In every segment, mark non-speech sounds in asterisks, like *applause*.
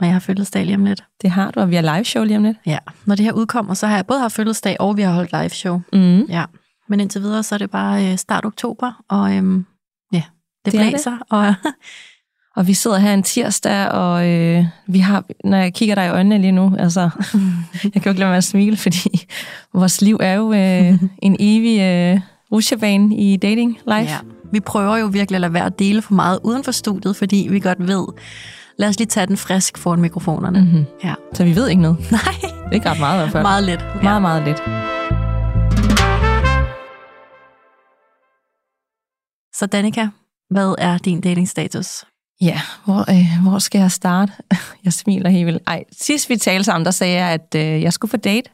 Og jeg har fødselsdag lige om lidt. Det har du, og vi har live show lige om lidt. Ja, når det her udkommer, så har jeg både haft fødselsdag, og vi har holdt live show. Mm. Ja, men indtil videre, så er det bare øh, start oktober, og øhm, ja, det, Det er blæser. Og, *laughs* Og vi sidder her en tirsdag, og øh, vi har, når jeg kigger dig i øjnene lige nu, altså, *laughs* jeg kan jo ikke lade være med at smile, fordi vores liv er jo øh, en evig øh, rusjebane i dating life. ja, vi prøver jo virkelig at lade være at dele for meget uden for studiet, fordi vi godt ved, lad os lige tage den frisk foran mikrofonerne. Mm-hmm. Ja. Så vi ved ikke noget. *laughs* Nej, ikke ret meget i hvert fald. meget lidt. meget, meget lidt. Så Danika, hvad er din datingstatus? Ja, hvor, øh, hvor skal jeg starte? *laughs* Jeg smiler helt vildt. Ej, sidst vi talte sammen, der sagde jeg, at øh, jeg skulle på date.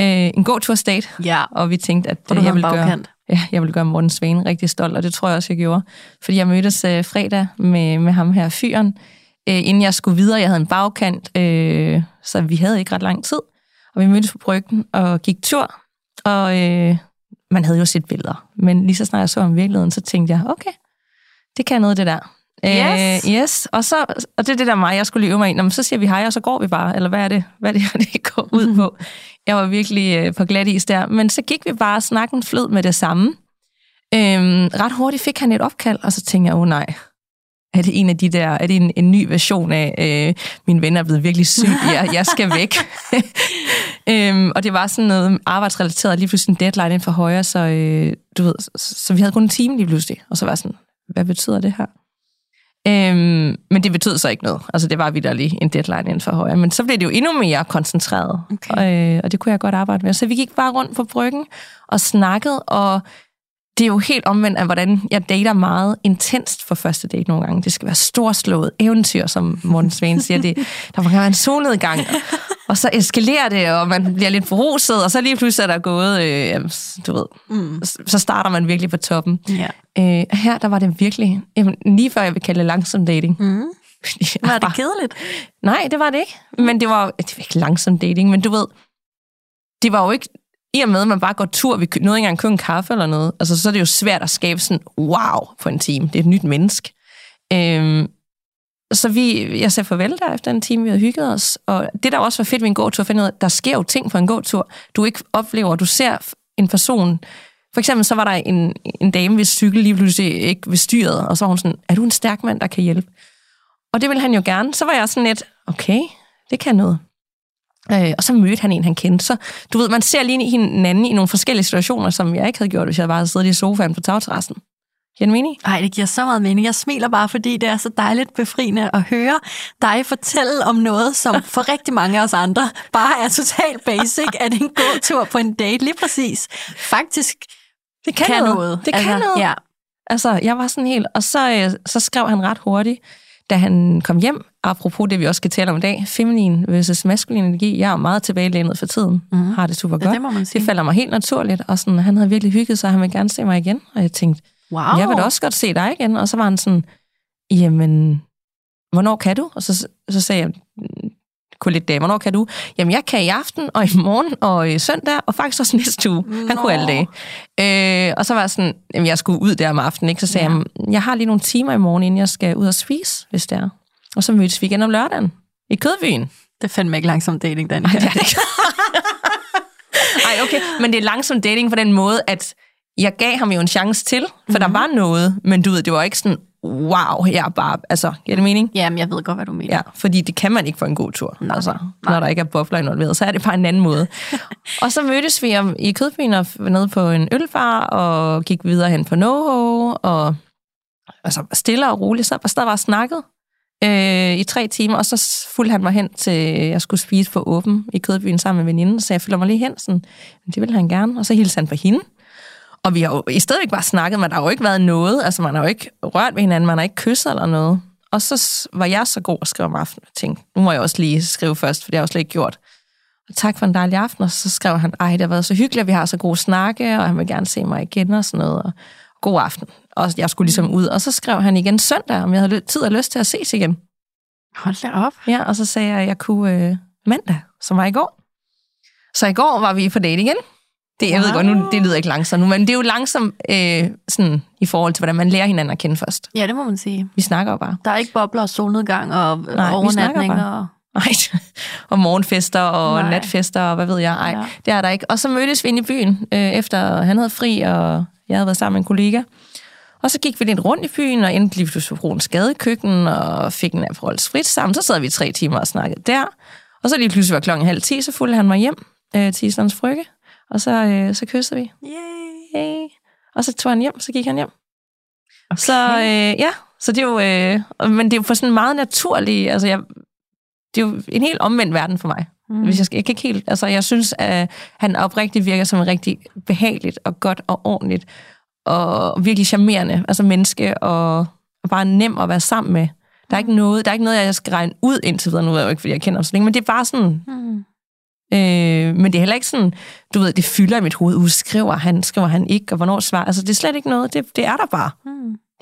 Øh, en god date. Ja, Og vi tænkte, at øh, jeg ville gøre... Ja, jeg ville gøre Morten Svane rigtig stolt, og det tror jeg også, jeg gjorde. Fordi jeg mødtes øh, fredag med, med ham her fyren, øh, inden jeg skulle videre. Jeg havde en bagkant, øh, så vi havde ikke ret lang tid. Og vi mødtes på bryggen og gik tur, og øh, man havde jo set billeder. Men lige så snart jeg så om virkeligheden, så tænkte jeg, okay, det kan noget, det der. Yes. Øh, yes. Og, så, og det er det der mig, jeg skulle øve mig i. Nå, men så siger vi hej, og så går vi bare. Eller hvad er det, hvad er det, *laughs* det går ud på? Jeg var virkelig øh, på glat is der. Men så gik vi bare, snakken flød med det samme. Øhm, ret hurtigt fik han et opkald, og så tænkte jeg, åh oh, nej, er det en af de der, er det en, en ny version af, øh, min ven er blevet virkelig syg, jeg, jeg skal væk. *laughs* øhm, og det var sådan noget arbejdsrelateret, lige pludselig en deadline inden for højre, så, øh, du ved, så, så vi havde kun en time lige pludselig, og så var sådan, hvad betyder det her? Øhm, men det betød så ikke noget. Altså, det var vidderlig en deadline inden for højre. Men så blev det jo endnu mere koncentreret. Okay. Og, øh, og det kunne jeg godt arbejde med. Så vi gik bare rundt på bryggen og snakkede, og det er jo helt omvendt af, hvordan jeg dater meget intenst for første date nogle gange. Det skal være storslået eventyr, som Morten Svane siger. Det, der gerne være en solnedgang, og så eskalerer det, og man bliver lidt foruset, og så lige pludselig er der gået, øh, du ved, Mm. så starter man virkelig på toppen. Ja. Øh, her, der var det virkelig, jamen, lige før jeg vil kalde det langsom dating. Mm. Var det bare- kedeligt? Nej, det var det ikke. Men det var, det var ikke langsom dating, men du ved, det var jo ikke, i og med, at man bare går tur, vi nåede ikke engang købe en kaffe eller noget, altså så er det jo svært at skabe sådan, wow, på en time. Det er et nyt menneske. Øhm, så vi, jeg sagde farvel der efter en time, vi havde hygget os. Og det, der også var fedt ved en gåtur, at finde ud af, at der sker jo ting på en gåtur, du ikke oplever. Du ser en person, for eksempel så var der en, en dame, hvis cykel lige pludselig ikke ved styret, og så var hun sådan, er du en stærk mand, der kan hjælpe? Og det ville han jo gerne. Så var jeg sådan lidt, okay, det kan noget. Øh, og så mødte han en, han kendte. Så du ved, man ser lige hinanden i nogle forskellige situationer, som jeg ikke havde gjort, hvis jeg bare havde siddet i sofaen på tagterrassen. Giver det mening? Ej, det giver så meget mening. Jeg smiler bare, fordi det er så dejligt befriende at høre dig fortælle om noget, som *laughs* for rigtig mange af os andre bare er totalt basic, at en gåtur på en date lige præcis faktisk Det kan, noget. Det kan noget. Ja. Altså, jeg var sådan helt... Og så, øh, så skrev han ret hurtigt, da han kom hjem, apropos det, vi også skal tale om i dag, feminin versus maskulin energi. Jeg er meget tilbagelænet for tiden. Mhm. Har det super ja, godt. det må man sige. Det falder mig helt naturligt, og sådan, han havde virkelig hygget sig, og han ville gerne se mig igen. Og jeg tænkte, wow. jeg vil da også godt se dig igen. Og så var han sådan, jamen, hvornår kan du? Og så, så sagde jeg, "Mm, lidt dag, hvornår kan du? Jamen, jeg kan i aften, og i morgen, og i søndag, og faktisk også næste uge. Han Nå. kunne alle dage. Øh, og så var jeg sådan, jamen, jeg skulle ud der om aftenen, ikke? Så sagde Ja. ja. jeg, jeg har lige nogle timer i morgen, inden jeg skal ud og spise, hvis det er. Og så mødtes vi igen om lørdagen i Kødbyen. Det er fandme ikke langsom dating, Danika. Nej, det er det ikke. *laughs* Ej, okay, men det er langsom dating på den måde, at jeg gav ham jo en chance til, for mm-hmm. der var noget, men du ved, det var ikke sådan, wow, jeg er bare, altså, giver det mening? Jamen, jeg ved godt, hvad du mener. Ja, fordi det kan man ikke for en god tur, Nej, altså, nej. når der ikke er bobler involveret, så er det bare en anden måde. *laughs* og så mødtes vi om, i Kødbyen og nede på en ølbar, og gik videre hen på NoHo, og altså, stille og roligt, så der var snakket øh, i tre timer, og så fulgte han mig hen til, jeg skulle spise for åben i Kødbyen sammen med veninden, så jeg følger mig lige hen, sådan, "Men det ville han gerne, og så hilste han på hende. Og vi har jo i stedet ikke bare snakket, men der har jo ikke været noget, altså man har jo ikke rørt ved hinanden, man har ikke kysset eller noget. Og så var jeg så god at skrive om aftenen. og tænkte, nu må jeg også lige skrive først, for det har jeg jo slet ikke gjort. Og tak for en dejlig aften. Og så skrev han, ej, det har været så hyggeligt, at vi har så gode snakke, og han vil gerne se mig igen og sådan noget. Og god aften. Og jeg skulle ligesom ud. Og så skrev han igen søndag, om jeg havde tid og lyst til at ses igen. Hold da op. Ja, og så sagde jeg, at jeg kunne øh, mandag, som var i går. Så i går var vi på date igen. Det, jeg wow. ved godt, nu, det lyder ikke langsomt nu, men det er jo langsomt øh, sådan, i forhold til, hvordan man lærer hinanden at kende først. Ja, det må man sige. Vi snakker jo bare. Der er ikke bobler og solnedgang og Nej, overnatning. snakker Og... Nej, *laughs* og morgenfester og Nej. Natfester og hvad ved jeg. Ej, ja. det er der ikke. Og så mødtes vi inde i byen, øh, efter han havde fri, og jeg havde været sammen med en kollega. Og så gik vi lidt rundt i byen, og endte lige pludselig på en skadekøkken, og fik en Aperol Spritz sammen. Så sad vi tre timer og snakkede der. Og så lige pludselig var klokken halv ti, så fulgte han mig hjem øh, til Islands Brygge. Og så, øh, så kyssede vi. Yay. Hey. Og så tog han hjem, så gik han hjem. Okay. Så øh, ja, så det er jo, øh, men det er jo for sådan meget naturligt, altså jeg, det er jo en helt omvendt verden for mig. Mm. Hvis jeg, skal, jeg kan ikke helt, altså jeg synes, at han oprigtigt virker som en rigtig behageligt og godt og ordentligt og virkelig charmerende, altså menneske og, og bare nem at være sammen med. Der er ikke noget, der er ikke noget, jeg skal regne ud indtil videre. Nu er jeg jo ikke, fordi jeg kender ham så længe, men det er bare sådan, Mm. Øh, men det er heller ikke sådan, du ved, det fylder i mit hoved. Uh, skriver han, skriver han ikke, og hvornår svarer. Altså, det er slet ikke noget. Det, det er der bare. Mm.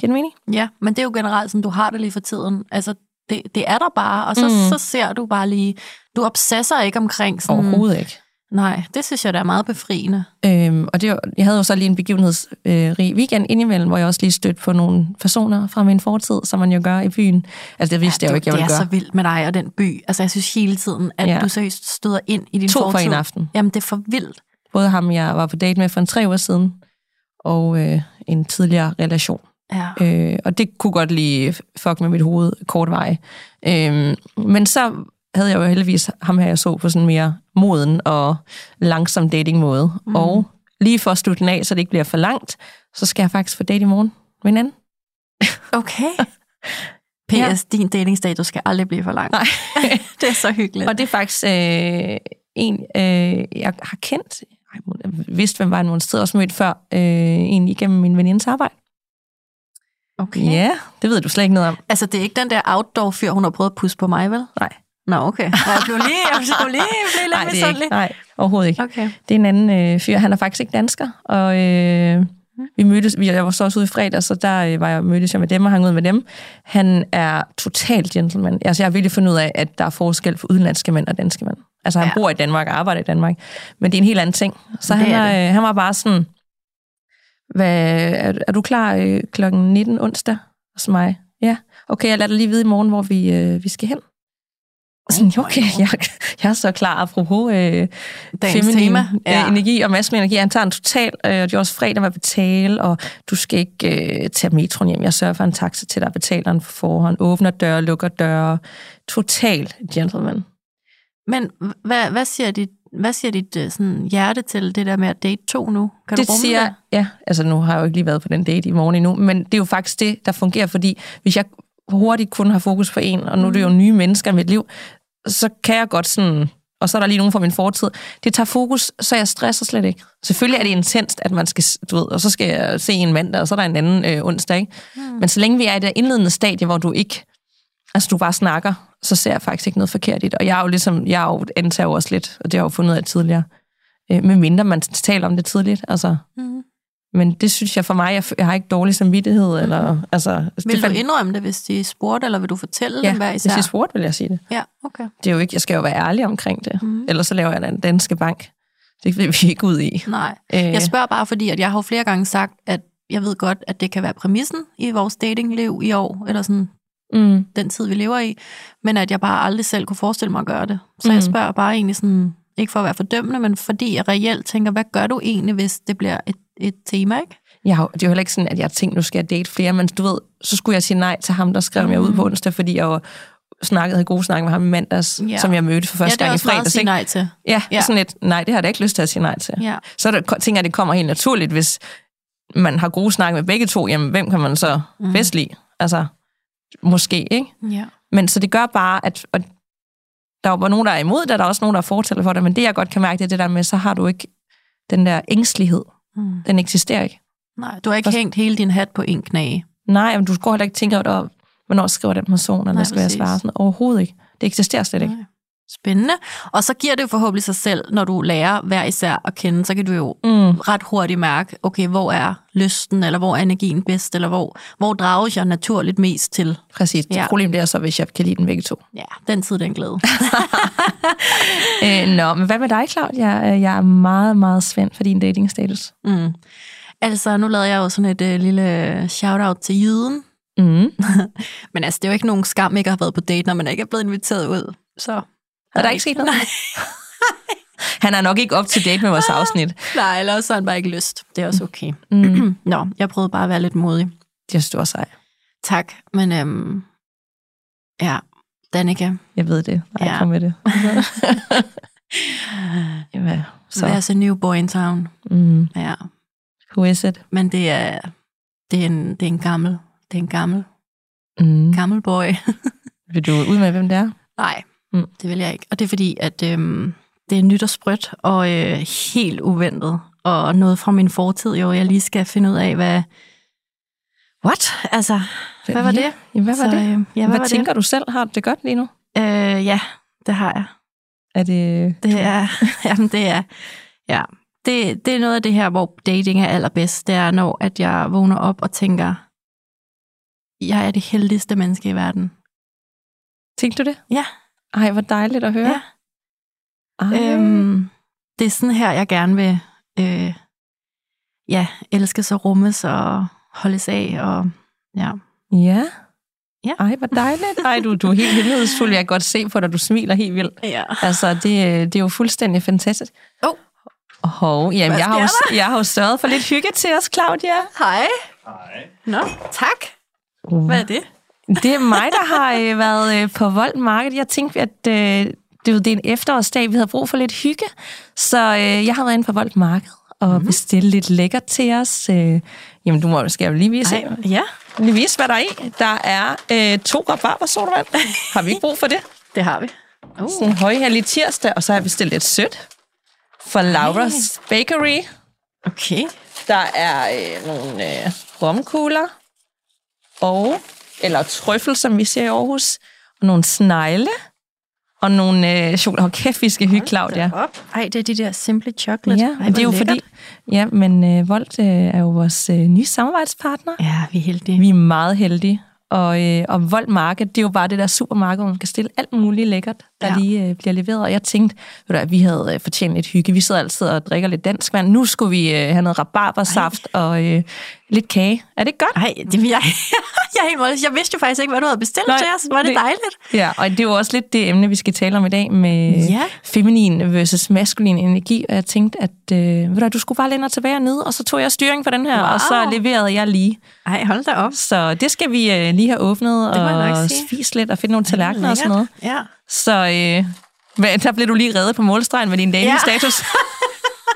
Giver det mening? Ja, men det er jo generelt sådan, du har det lige for tiden. Altså, det, det er der bare, og så, mm. Mm. så ser du bare lige... Du obsesser ikke omkring sådan... Overhovedet ikke. Nej, det synes jeg, der er meget befriende. Øhm, og det, jeg havde jo så lige en begivenhedsrig weekend indimellem, hvor jeg også lige stødte på nogle personer fra min fortid, som man jo gør i byen. Altså, det vidste ja, jeg jo ikke, jeg det ville er gøre. så vildt med dig og den by. Altså, jeg synes hele tiden, at ja. Du seriøst støder ind i din To for fortid. en aften. Jamen, det er for vildt. Både ham, jeg var på date med for en tre uger siden, og øh, en tidligere relation. Ja. Øh, og det kunne godt lige fuck med mit hoved kort vej. Øh, men så havde jeg jo heldigvis ham her, jeg så på sådan mere moden og langsom dating måde. Mm. Og lige for at slutte den af, så det ikke bliver for langt, så skal jeg faktisk få date i morgen med en anden. *laughs* Okay. P.S. Ja. Din datingstatus skal aldrig blive for lang. Nej. *laughs* det er så hyggeligt. Og det er faktisk øh, en, øh, jeg har kendt, jeg vidste, hvem var en måneds tid, også mødt før, øh, en igennem min venindes arbejde. okay. Ja, det ved du slet ikke noget om. Altså, det er ikke den der outdoor-fyr, hun har prøvet at pusse på mig, vel? Nej. Nå, okay. Jeg blev lige, jeg blev lige, jeg blev Nej, lidt det er ikke. Nej, overhovedet ikke. Okay. Det er en anden øh, fyr. Han er faktisk ikke dansker, og øh, vi mødtes, vi, jeg var så også ude i fredag, så der øh, var jeg, mødtes jeg med dem og hang ud med dem. Han er totalt gentleman. Altså, jeg har virkelig fundet ud af, at der er forskel for udenlandske mænd og danske mænd. Altså, han Ja. ja. bor i Danmark og arbejder i Danmark, men det er en helt anden ting. Så Det han, er er, øh, han var bare sådan, hvad, er, er du klar øh, klokken 19 onsdag hos mig? Ja. Okay, jeg lader dig lige vide i morgen, hvor vi, øh, vi skal hen. Og sådan, okay, *laughs* jeg, jeg er så klar, apropos øh, feminin tema. ja. øh, energi og maskulin energi. Han tager en total, øh, og det er også fredag med at betale, og du skal ikke øh, tage metroen hjem. Jeg sørger for en taxa til dig, betaler den for forhånd, åbner døre, lukker døre. Total gentleman. Men hvad, hvad siger dit, hvad siger dit øh, sådan, hjerte til det der med at date to nu? Kan det du rumme siger, det? ja, altså nu har jeg jo ikke lige været på den date i morgen endnu, men det er jo faktisk det, der fungerer, fordi hvis jeg hurtigt kun har fokus på en, og nu er det jo nye mennesker i mit liv, så kan jeg godt sådan, og så er der lige nogen fra min fortid, det tager fokus, så jeg stresser slet ikke. Selvfølgelig er det intenst, at man skal, du ved, og så skal jeg se en mandag, og så er der en anden øh, onsdag, ikke? Mm. Men så længe vi er i det indledende stadie, hvor du ikke, altså du bare snakker, så ser jeg faktisk ikke noget forkert i det. Og jeg er jo ligesom, jeg er jo antager jo også lidt, og det har jeg jo fundet ud af tidligere, øh, med mindre man taler om det tidligt, altså. Mm. Men det synes jeg for mig, jeg, jeg har ikke dårlig samvittighed, eller, altså... Vil du fandt- indrømme det, hvis de spurgte, eller vil du fortælle Ja, dem hver hvis især? jeg spurgte, vil jeg sige det. Ja, okay. Det er jo ikke, jeg skal jo være ærlig omkring det. Mhm. Mm. Ellers så laver jeg en danske bank. Det vil vi ikke ud i. Nej. Øh, Jeg spørger bare, fordi at jeg har jo flere gange sagt, at jeg ved godt, at det kan være præmissen i vores datingliv i år, eller sådan mm, den tid, vi lever i, men at jeg bare aldrig selv kunne forestille mig at gøre det. Så mm. jeg Mhm. spørger bare egentlig sådan, ikke for at være fordømmende, men fordi jeg reelt tænker, hvad gør du egentlig, hvis det bliver et, et tema, ikke? jeg har, det er jo heller ikke sådan, at jeg tænkte, nu skal jeg date flere, men du ved, så skulle jeg sige nej til ham, der skrev mm. mig ud på onsdag, fordi jeg var snakket, havde gode snakke med ham i mandags, Ja. ja. som jeg mødte for Ja, første det er gang i også meget at fredags. sige ikke? nej til. Ja, Ja. ja. sådan lidt, nej, det har jeg da ikke lyst til at sige nej til. Ja. Så der, tænker jeg, det kommer helt naturligt, hvis man har gode snakke med begge to, jamen hvem kan man så Mhm. mm. bedst lide? Altså, måske, ikke? ja. Men så det gør bare, at og der er jo nogen, der er imod det, der er også nogen, der fortæller for det, men det, jeg godt kan mærke, det er det der med, så har du ikke den der ængstelighed. Mm. Den eksisterer ikke. Nej, du har ikke Først- hængt hele din hat på en knage. Nej, men du går heller ikke tænke over, hvornår skriver den person, eller Nej, skal jeg præcis. svare? Sådan, overhovedet ikke. Det eksisterer slet ikke. Nej. Spændende. Og så giver det jo forhåbentlig sig selv, når du lærer hver især at kende, så kan du jo Mm. ret hurtigt mærke, okay, hvor er lysten, eller hvor er energien bedst, eller hvor, hvor drages jeg naturligt mest til. Præcis. Ja. Problemet er så, hvis jeg kan lide den begge to. Ja, den tid, den glæde. *laughs* Øh, nå, men hvad med dig, Claudia? Øh, Jeg er meget, meget spændt for din datingstatus. Mm. Altså, nu lavede jeg jo sådan et øh, lille shout-out til jyden. Mm. *laughs* Men altså, det er jo ikke nogen skam, ikke at have været på date, når man ikke er blevet inviteret ud. Så Er der ikke sket *laughs* noget? Nej, *laughs* Han er nok ikke up to date med vores afsnit. nej, eller også har han bare ikke lyst. Det er også okay. Mm. *clears throat* Nå, jeg prøvede bare at være lidt modig. Det er stor sej. Tak, men øhm, ja, Danika, Jeg ved det. Nej, Ja. ja. kom med det. *laughs* Jamen, så. there's a new boy in town. Mm. Ja, Who is it? men det er, det er, en, det er en gammel, det er en gammel, Mm. gammel boy. Vil du ud med, hvem det er? Nej, Mm. det vil jeg ikke. Og det er fordi, at øhm, det er nyt og sprødt, og øh, helt uventet. Og noget fra min fortid, jo, jeg lige skal finde ud af, hvad... What? Altså, hvad var ja. det? Jamen, hvad var Så, det? øh, ja, hvad hvad var tænker du selv? Har du det godt lige nu? det? Øh, ja, det har jeg. Er det... Det er, *laughs* jamen det er, ja. Det, det er noget af det her, hvor dating er allerbedst. Det er, når at jeg vågner op og tænker, jeg er det heldigste menneske i verden. Tænkte du det? Ja. Ej, hvor dejligt at høre. Ja. Ej. Øhm, det er sådan her, jeg gerne vil øh, ja, elskes og rummes og holdes af. Og, ja. Ja. Ja. Ej, hvor dejligt. Ej, du, du er helt hemmelighedsfuld. Jeg kan godt se på dig, du smiler helt vildt. ja. Altså, det, det er jo fuldstændig fantastisk. Oh. Hov, jamen, Hvad jeg har, jo, jeg har jo sørget for lidt hygge til os, Claudia. Hej. Hej. Nå, tak. Hvad er det? Det er mig, der har øh, været øh, på Vold Market. Jeg tænkte, at øh, det, det er en efterårsdag, vi havde brug for lidt hygge. Så øh, jeg har været inde på Vold Market og mm. bestilt lidt lækkert til os. Øh, jamen, du må, skal jeg lige vise, Ej, ja, lige vise, hvad der er i. Der er øh, to rabarber sodavand. Har vi ikke brug for det? det har vi. Uh. Sådan en højhellig tirsdag, og så har jeg bestilt lidt sødt for Laura's Bakery. Okay. Der er øh, nogle øh, romkugler, og, eller trøffel, som vi siger i Aarhus, og nogle snegle, og nogle øh, chokolade. Hold kæft, vi skal hygge, Claudia. Ej, det er de der Simply Chocolate. Ja, Ej, det er jo fordi, ja, men øh, Volt øh, er jo vores øh, nye samarbejdspartner. Ja, vi er heldige. Vi er meget heldige. Og, øh, og Vold Market, det er jo bare det der supermarked, hvor man kan stille alt muligt lækkert, der Ja. lige øh, bliver leveret. Og jeg tænkte, ved du, at vi havde øh, fortjent lidt hygge. Vi sidder altid og drikker lidt dansk vand. Nu skulle vi øh, have noget rabarbersaft og øh, lidt kage. Er det godt? Nej, det vil jeg. *laughs* jeg er helt målløs. Jeg vidste jo faktisk ikke, hvad du havde bestilt Nej, til os. Var det, det- dejligt? Ja, og det er jo også lidt det emne, vi skal tale om i dag med Ja. feminin versus maskulin energi. Og jeg tænkte, at øh, ved du, du skulle bare læne dig tilbage og ned, og så tog jeg styring på den her, Wow. og så leverede jeg lige. Ej, hold da op. Så det skal vi øh, lige have åbnet og spise lidt og finde nogle tallerkener og sådan noget. Ja. Så øh, hvad- der blev du lige reddet på målstregen med din datingstatus. *laughs*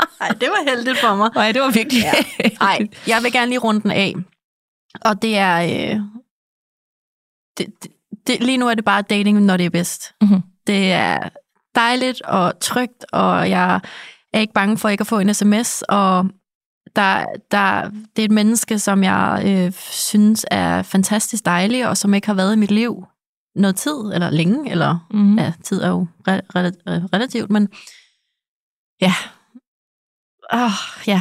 *laughs* Ej, det var heldigt for mig. Nej, det var virkelig. Ja. Ej, jeg vil gerne lige runde den af. Og det er... Øh, det, det, det, lige nu er det bare dating, når det er bedst. Mhm. Det er dejligt og trygt, og jeg er ikke bange for ikke at få en sms, og der, der, det er et menneske, som jeg øh, synes er fantastisk dejlig, og som ikke har været i mit liv noget tid, eller længe, eller Mm. ja, tid er jo re- re- relativt, men ja. Oh, ja,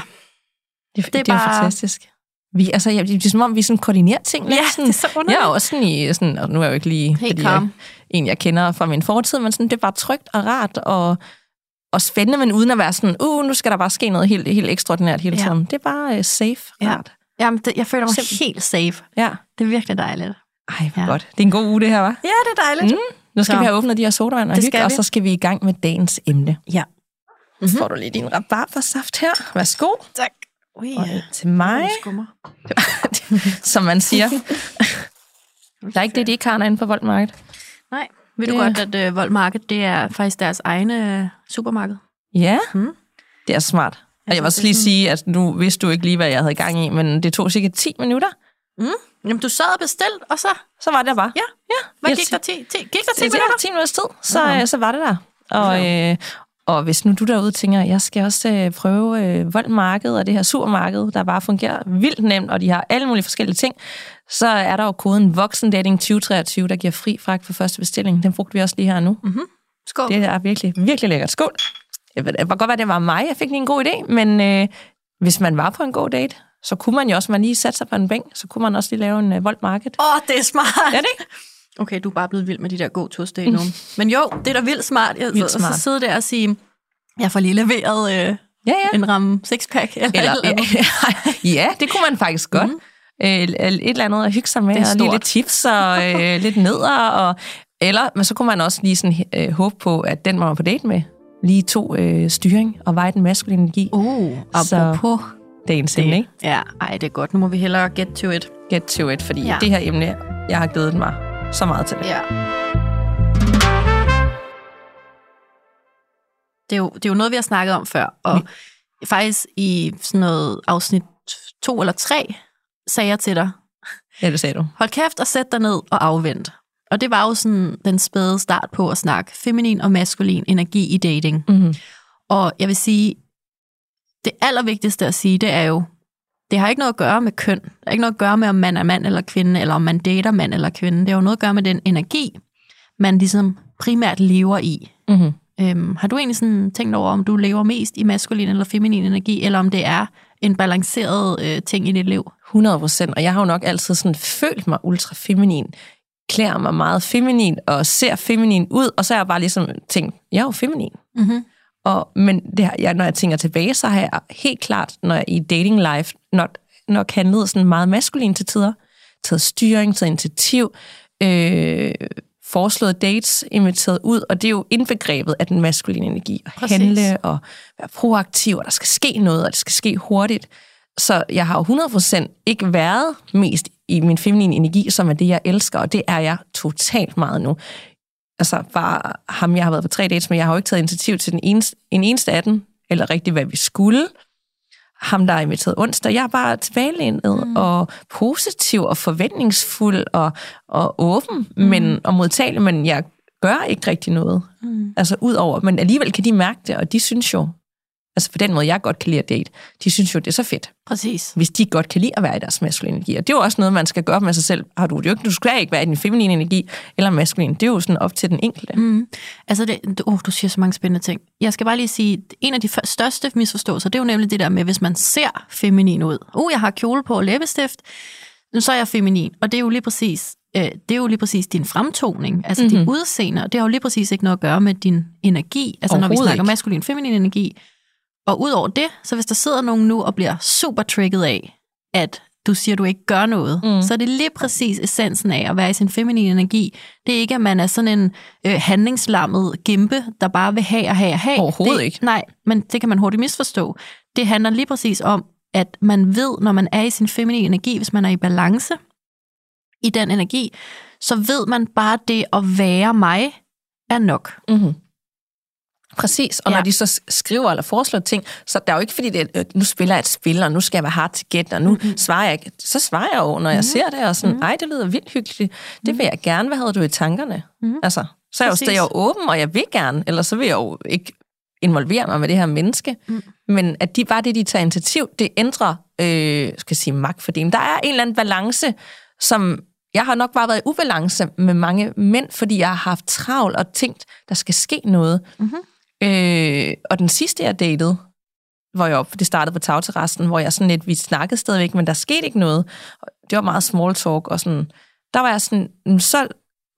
Det, det, er det er, det er bare- fantastisk. Vi, altså, ja, det er som om, vi sådan koordinerer ting. lidt ja sådan, det er så underligt. jeg er også sådan i, sådan, og nu er jeg jo ikke lige, Helt fordi jeg, en, jeg kender fra min fortid, men sådan, det er bare trygt og rart og, og spændende, men uden at være sådan, uh, nu skal der bare ske noget helt, helt ekstraordinært hele Ja. tiden. Det er bare uh, safe, Ja. rart. Jamen, det, jeg føler mig Simpel- helt safe. Ja. Det er virkelig dejligt. Ej, hvor Ja. godt. Det er en god uge, det her, var. Ja, det er dejligt. Mm. Nu skal Så. vi have åbnet de her sodavand og hygge, og så skal vi i gang med dagens emne. Ja. Mm-hmm. Får du lige din rabarbersaft her. Værsgo. Tak. Ui, Og en til mig, *laughs* som man siger. *laughs* Der er ikke det, de ikke har derinde på Voldmarked. Nej. Ved du Det- godt, at uh, Vold Market, det er faktisk deres egne uh, supermarked? Ja, Mm. det er smart. Og jeg vil også lige sige, at nu vidste du ikke lige, hvad jeg havde gang i, men det tog cirka 10 minutter. Jamen, du sad og bestilt, og så... Så var det der bare. Ja. ja. Hvad Jeg- gik der 10, 10, gik der 10 det minutter? var 10 minutters tid, så, øh, så var det der. Og, øh, Og hvis nu du derude tænker, jeg skal også øh, prøve øh, voldmarked og det her supermarked, der bare fungerer vildt nemt, og de har alle mulige forskellige ting, så er der jo koden Voksendating 2023, der giver fri fragt for første bestilling. Den brugte vi også lige her nu. Mm-hmm. Skål. Det er virkelig, virkelig lækkert. Skål! Jeg ved, det kan godt være, det var mig, jeg fik lige en god idé, men øh, hvis man var på en god date, så kunne man jo også, man lige satte sig på en bænk, så kunne man også lige lave en øh, voldmarked. Åh, oh, det er smart. Er det ikke? Okay, du er bare blevet vild med de der go to nu. *laughs* Men jo, det er da vildt smart. Jeg, Vildt så, smart. så sidde der og sige, jeg får lige leveret øh, Ja, ja. en ramme sixpack. Eller, Eller, eller, eller *laughs* ja, det kunne man faktisk godt. Mm. Et eller andet at hygge sig med, Det og lige lidt tips og øh, *laughs* lidt nedder. Og, eller, men så kunne man også lige sådan, øh, håbe på, at den, man var på date med, lige tog øh, styring og veje den maskuline energi. Uh, Så apropos Dagens emne, ikke? Ja, ej, det er godt. Nu må vi hellere get to it. Get to it, fordi ja. det her emne, jeg har glædet mig så meget til det. Ja. Det er, jo, det er jo noget, vi har snakket om før, og faktisk i sådan noget afsnit to eller tre, sagde jeg til dig, Ja, det sagde du. hold kæft og sæt dig ned og afvent. Og det var jo sådan den spæde start på at snakke feminin og maskulin energi i dating. Mm-hmm. Og jeg vil sige, det allervigtigste at sige, det er jo, det har ikke noget at gøre med køn. Det har ikke noget at gøre med, om man er mand eller kvinde, eller om man dater mand eller kvinde. Det har jo noget at gøre med den energi, man ligesom primært lever i. Mm-hmm. Øhm, har du egentlig sådan tænkt over, om du lever mest i maskulin eller feminin energi, eller om det er en balanceret øh, ting i dit liv? 100 procent, og jeg har jo nok altid sådan følt mig ultra feminin, klæder mig meget feminin, og ser feminin ud, og så har jeg bare ligesom tænkt, jeg er jo feminin. Mm-hmm. Og, men det, har- jeg, når jeg tænker tilbage, så har jeg helt klart, når jeg i dating life, når, når handlede sådan meget maskulin til tider, taget styring, taget initiativ, øh, foreslået dates, inviteret ud, og det er jo indbegrebet af den maskuline energi. At Præcis. handle og være proaktiv, og der skal ske noget, og det skal ske hurtigt. Så jeg har jo 100% ikke været mest i min feminine energi, som er det, jeg elsker, og det er jeg totalt meget nu. Altså bare ham, jeg har været på tre dates med, jeg har jo ikke taget initiativ til den eneste, en eneste af dem, eller rigtig hvad vi skulle. Ham, der er inviteret onsdag, jeg er bare tilbagelænet mm. og positiv og forventningsfuld og, og åben mm. men, og modtagelig, men jeg gør ikke rigtig noget. Mm. Altså ud over, men alligevel kan de mærke det, og de synes jo, altså på den måde, jeg godt kan lide at date, de synes jo, det er så fedt, Præcis. hvis de godt kan lide at være i deres maskuline energi. Og det er jo også noget, man skal gøre med sig selv. Har du det jo ikke, du skal ikke være i din feminine energi eller maskuline. Det er jo sådan op til den enkelte. Mm. Altså, det, oh, du siger så mange spændende ting. Jeg skal bare lige sige, en af de største misforståelser, det er jo nemlig det der med, hvis man ser feminin ud. Uh, jeg har kjole på og læbestift, så er jeg feminin. Og det er jo lige præcis, øh, det er jo lige præcis din fremtoning, altså mm-hmm. dit udseende. Og det har jo lige præcis ikke noget at gøre med din energi. Altså, når vi snakker ikke. maskulin feminin energi. Og udover det, så hvis der sidder nogen nu og bliver super trigget af, at du siger, at du ikke gør noget, mm. så er det lige præcis essensen af at være i sin feminine energi. Det er ikke, at man er sådan en øh, handlingslammet gimpe, der bare vil have og have og have. Overhovedet det, ikke. Nej, men det kan man hurtigt misforstå. Det handler lige præcis om, at man ved, når man er i sin feminine energi, hvis man er i balance i den energi, så ved man bare det at være mig er nok. Mm-hmm. Præcis, og ja. Når de så skriver eller foreslår ting, så der er jo ikke fordi, det er, øh, nu spiller jeg et spil, og nu skal jeg være hard to get, og nu mm-hmm. svarer jeg ikke. Så svarer jeg jo, når jeg mm-hmm. ser det, og sådan, mm-hmm. ej, det lyder vildt hyggeligt. Det vil jeg gerne. Hvad havde du i tankerne? Mm-hmm. Altså, så er jeg jo Præcis. stadig jo åben, og jeg vil gerne, eller så vil jeg jo ikke involvere mig med det her menneske. Mm. Men at de bare det, de tager initiativ, det ændrer, øh, skal jeg sige, magtfordelingen. Der er en eller anden balance, som jeg har nok bare været i ubalance med mange mænd, fordi jeg har haft travlt og tænkt, der skal ske noget. Mm-hmm. Øh, og den sidste, jeg datede, hvor jeg op, det startede på tagterrassen, hvor jeg sådan lidt, vi snakkede stadigvæk, men der skete ikke noget. Det var meget small talk, og sådan, der var jeg sådan, "Mm, så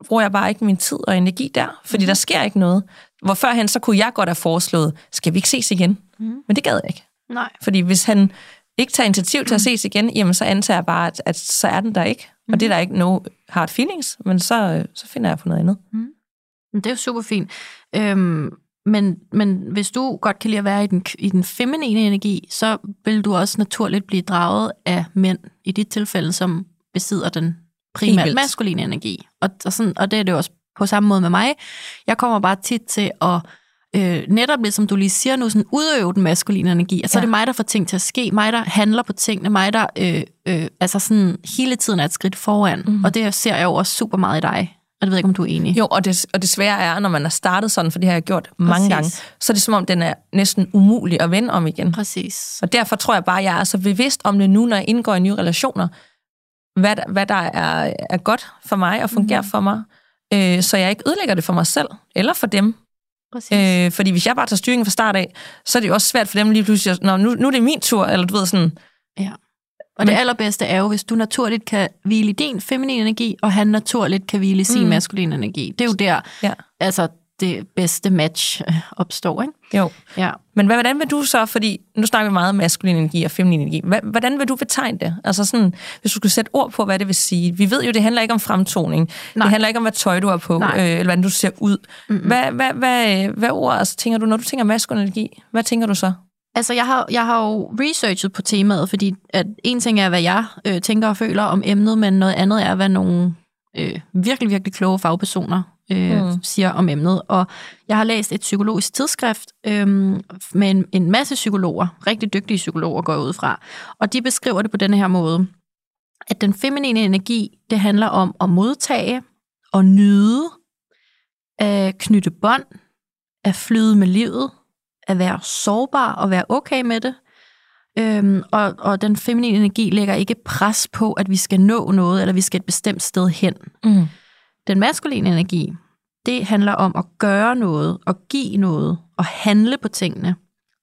bruger jeg bare ikke min tid og energi der, fordi mm. der sker ikke noget. Hvor førhen, så kunne jeg godt have foreslået, skal vi ikke ses igen? Mm. Men det gad jeg ikke. Nej. Fordi hvis han ikke tager initiativ til at ses igen, jamen så antager jeg bare, at, at så er den der ikke. Mm. Og det er der ikke no hard feelings, men så, så finder jeg på noget andet. Men Det er jo super fint. Øhm, men, men hvis du godt kan lide at være i den, i den feminine energi, så vil du også naturligt blive draget af mænd, i dit tilfælde, som besidder den Helt primært vildt. maskuline energi. Og, og, sådan, og det er det også på samme måde med mig. Jeg kommer bare tit til at øh, netop lidt som du lige siger nu, sådan udøve den maskuline energi. Altså ja. Ja. det er mig, der får ting til at ske, mig, der handler på tingene, mig, der øh, øh, altså sådan hele tiden er et skridt foran. Mm. Og det ser jeg jo også super meget i dig. Og det ved jeg ikke, om du er enig. Jo, og det, og det svære er, når man er startet sådan, for det har jeg gjort mange Præcis. gange, så er det som om, den er næsten umulig at vende om igen. Præcis. Og derfor tror jeg bare, at jeg er så bevidst om det nu, når jeg indgår i nye relationer, hvad, hvad der er, er godt for mig og fungerer mm-hmm. for mig, øh, så jeg ikke ødelægger det for mig selv eller for dem. Præcis. Øh, fordi hvis jeg bare tager styringen fra start af, så er det jo også svært for dem lige pludselig, at, Nå, nu, nu er det min tur, eller du ved sådan, Ja. Og det allerbedste er jo, hvis du naturligt kan hvile i din feminine energi, og han naturligt kan hvile i sin mm. maskuline energi. Det er jo der, ja, altså, det bedste match øh, opstår, ikke? jo. Ja. Men hvad, hvordan vil du så, fordi nu snakker vi meget om maskulin energi og feminin energi, hvad, hvordan vil du betegne det? Altså sådan, hvis du skulle sætte ord på, hvad det vil sige. Vi ved jo, det handler ikke om fremtoning. Nej. Det handler ikke om, hvad tøj du har på, Nej. øh, eller hvordan du ser ud. Mm-hmm. Hvad, hvad, hvad, hvad ord altså, tænker du, når du tænker maskulin energi? Hvad tænker du så? Altså, jeg har, jeg har jo researchet på temaet, fordi at en ting er, hvad jeg øh, tænker og føler om emnet, men noget andet er, hvad nogle øh, virkelig, virkelig kloge fagpersoner øh, mm. siger om emnet. Og jeg har læst et psykologisk tidsskrift øh, med en, en masse psykologer, rigtig dygtige psykologer går jeg ud fra, og de beskriver det på denne her måde, at den feminine energi, det handler om at modtage og nyde, at knytte bånd, at flyde med livet, at være sårbar og være okay med det. Øhm, og, og den feminine energi lægger ikke pres på, at vi skal nå noget, eller vi skal et bestemt sted hen. Mm. Den maskuline energi, det handler om at gøre noget, og give noget, og handle på tingene.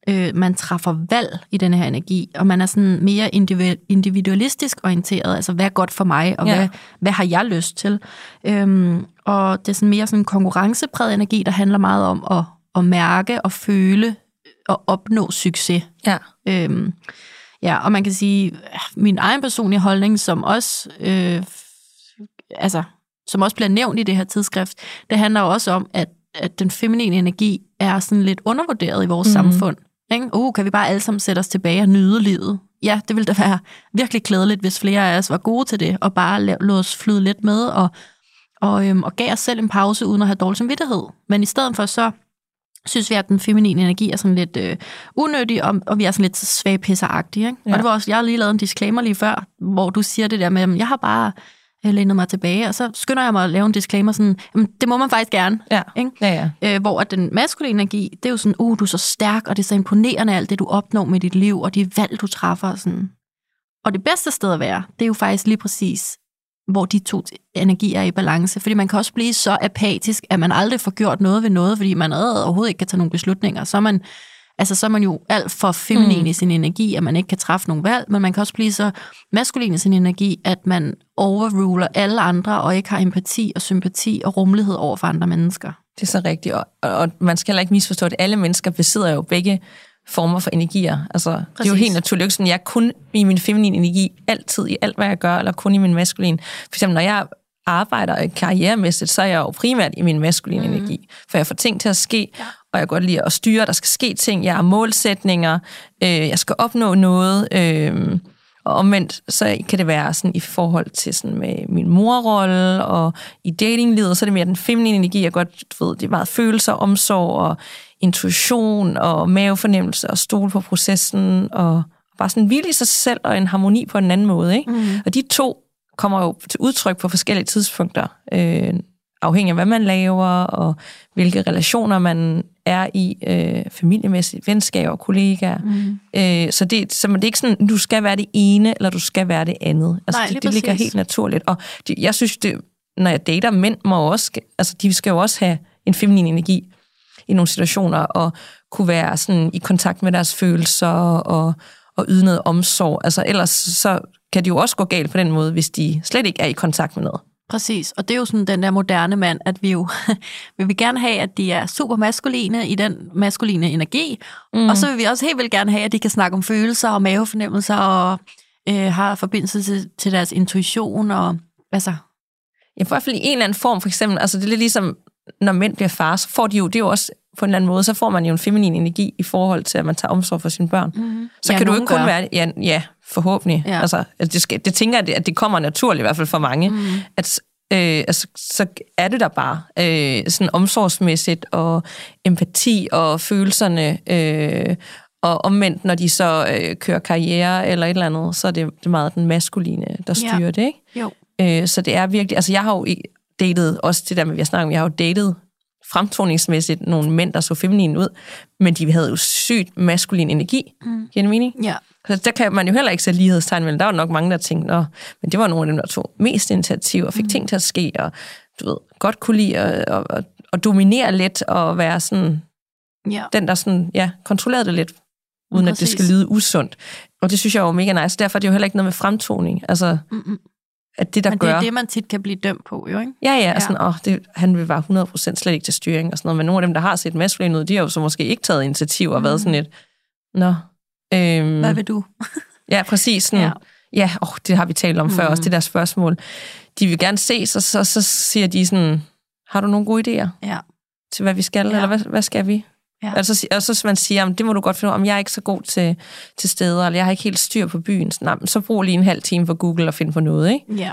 Øh, man træffer valg i denne her energi, og man er sådan mere individu- individualistisk orienteret, altså hvad er godt for mig, og ja. hvad, hvad har jeg lyst til. Øhm, og det er sådan mere sådan en konkurrencepræget energi, der handler meget om at, at mærke og føle og opnå succes. Ja. Øhm, ja, og man kan sige, min egen personlige holdning, som også, øh, altså, som også bliver nævnt i det her tidsskrift, det handler jo også om, at, at den feminine energi er sådan lidt undervurderet i vores mm. samfund. Ikke? Uh, kan vi bare alle sammen sætte os tilbage og nyde livet? Ja, det ville da være virkelig klædeligt, hvis flere af os var gode til det, og bare lod os flyde lidt med, og, og, øhm, og gav os selv en pause, uden at have dårlig samvittighed. Men i stedet for så synes vi, at den feminine energi er sådan lidt øh, unødig, og, og vi er sådan lidt svagpisseragtige. Ikke? Ja. Ja. Og det var også, jeg har lige lavet en disclaimer lige før, hvor du siger det der med, at jeg har bare øh, lænet mig tilbage, og så skynder jeg mig at lave en disclaimer sådan, jamen, det må man faktisk gerne. Ja. Ikke? Ja, ja. Øh, hvor at den maskuline energi, det er jo sådan, uh, du er så stærk, og det er så imponerende alt det, du opnår med dit liv, og de valg, du træffer. Og, sådan. og det bedste sted at være, det er jo faktisk lige præcis, hvor de to energier er i balance. Fordi man kan også blive så apatisk, at man aldrig får gjort noget ved noget, fordi man overhovedet ikke kan tage nogle beslutninger. Så er man, altså, så er man jo alt for feminin mm. i sin energi, at man ikke kan træffe nogle valg, men man kan også blive så maskulin i sin energi, at man overruler alle andre, og ikke har empati og sympati og rummelighed over for andre mennesker. Det er så rigtigt, og, og, og man skal heller ikke misforstå det. Alle mennesker besidder jo begge former for energier. Altså, det er jo Præcis. helt naturligt. Sådan, jeg er kun i min feminine energi altid i alt, hvad jeg gør, eller kun i min maskuline. For eksempel, når jeg arbejder karrieremæssigt, så er jeg jo primært i min maskuline mm. energi. For jeg får ting til at ske, ja. og jeg godt lide at styre, der skal ske ting. Jeg har målsætninger, øh, jeg skal opnå noget, øh, og omvendt, så kan det være sådan i forhold til sådan med min morrolle, og i datinglivet, så er det mere den feminine energi, jeg godt ved, det er meget følelser, omsorg, og intuition, og mavefornemmelse, og stole på processen, og bare sådan hvile i sig selv, og en harmoni på en anden måde. Ikke? Mm. Og de to kommer jo til udtryk på forskellige tidspunkter, øh, afhængig af, hvad man laver, og hvilke relationer man er i, øh, familiemæssigt, venskaber, kollegaer. Mm. Øh, så, det, så det er ikke sådan, du skal være det ene, eller du skal være det andet. Altså, Nej, det, det ligger helt naturligt. Og det, jeg synes, det, når jeg dater mænd, må også, altså, de skal jo også have en feminin energi i nogle situationer, og kunne være sådan i kontakt med deres følelser, og, og yde noget omsorg. Altså, ellers så kan det jo også gå galt på den måde, hvis de slet ikke er i kontakt med noget. Præcis, og det er jo sådan den der moderne mand, at vi jo *laughs* vi vil gerne have, at de er super maskuline i den maskuline energi, mm. og så vil vi også helt vildt gerne have, at de kan snakke om følelser og mavefornemmelser, og øh, har forbindelse til, til deres intuition, og altså, Ja, for i hvert fald i en eller anden form, for eksempel, altså det er lidt ligesom, når mænd bliver far, så får de jo, det er jo også på en eller anden måde, så får man jo en feminin energi i forhold til, at man tager omsorg for sine børn. Mm-hmm. Så Ja, kan du ikke kun gør. være, ja, ja forhåbentlig. Ja. Altså, det, skal, det tænker jeg, at det kommer naturligt, i hvert fald for mange, mm. at øh, altså, så er det der bare øh, sådan omsorgsmæssigt, og empati og følelserne, øh, og omvendt, når de så øh, kører karriere eller et eller andet, så er det, det er meget den maskuline, der Ja. styrer det, ikke? jo. Øh, så det er virkelig, altså jeg har jo, datet, også det der med, vi har snakket om, jeg har jo datet fremtoningsmæssigt nogle mænd, der så feminin ud, men de havde jo sygt maskulin energi. Mm. Giver det mening? Ja. Så der kan man jo heller ikke sætte lighedstegn mellem. Der var nok mange, der tænkte, Nå, men det var nogle af dem, der tog mest initiativ og fik mm. ting til at ske, og du ved, godt kunne lide at, at, at, at dominere lidt og være sådan, Ja. den der sådan, ja, kontrollerede det lidt, uden at det skal Præcis. lyde usundt. Og det synes jeg var mega nice. Derfor er det jo heller ikke noget med fremtoning. Altså, Mm-mm. At det der Men det gør... er det, man tit kan blive dømt på, jo, ikke? Ja, ja, Ja. sådan, åh, det, han vil være 100% slet ikke til styring og sådan noget, men nogle af dem, der har set maskulin ud, de har jo så måske ikke taget initiativ og mm. været sådan lidt, nå, øhm, Hvad vil du? *laughs* ja, præcis sådan, Ja. ja, åh, det har vi talt om mm. før også, det der spørgsmål. De vil gerne ses, og så, så siger de sådan, har du nogle gode idéer Ja. til, hvad vi skal, Ja. eller hvad, hvad skal vi? Ja. Og, så, si- og så man siger, det må du godt finde ud af, om jeg er ikke så god til, til steder, eller jeg har ikke helt styr på byen. Så, nej, så brug lige en halv time for Google og finde på noget, ikke? Ja.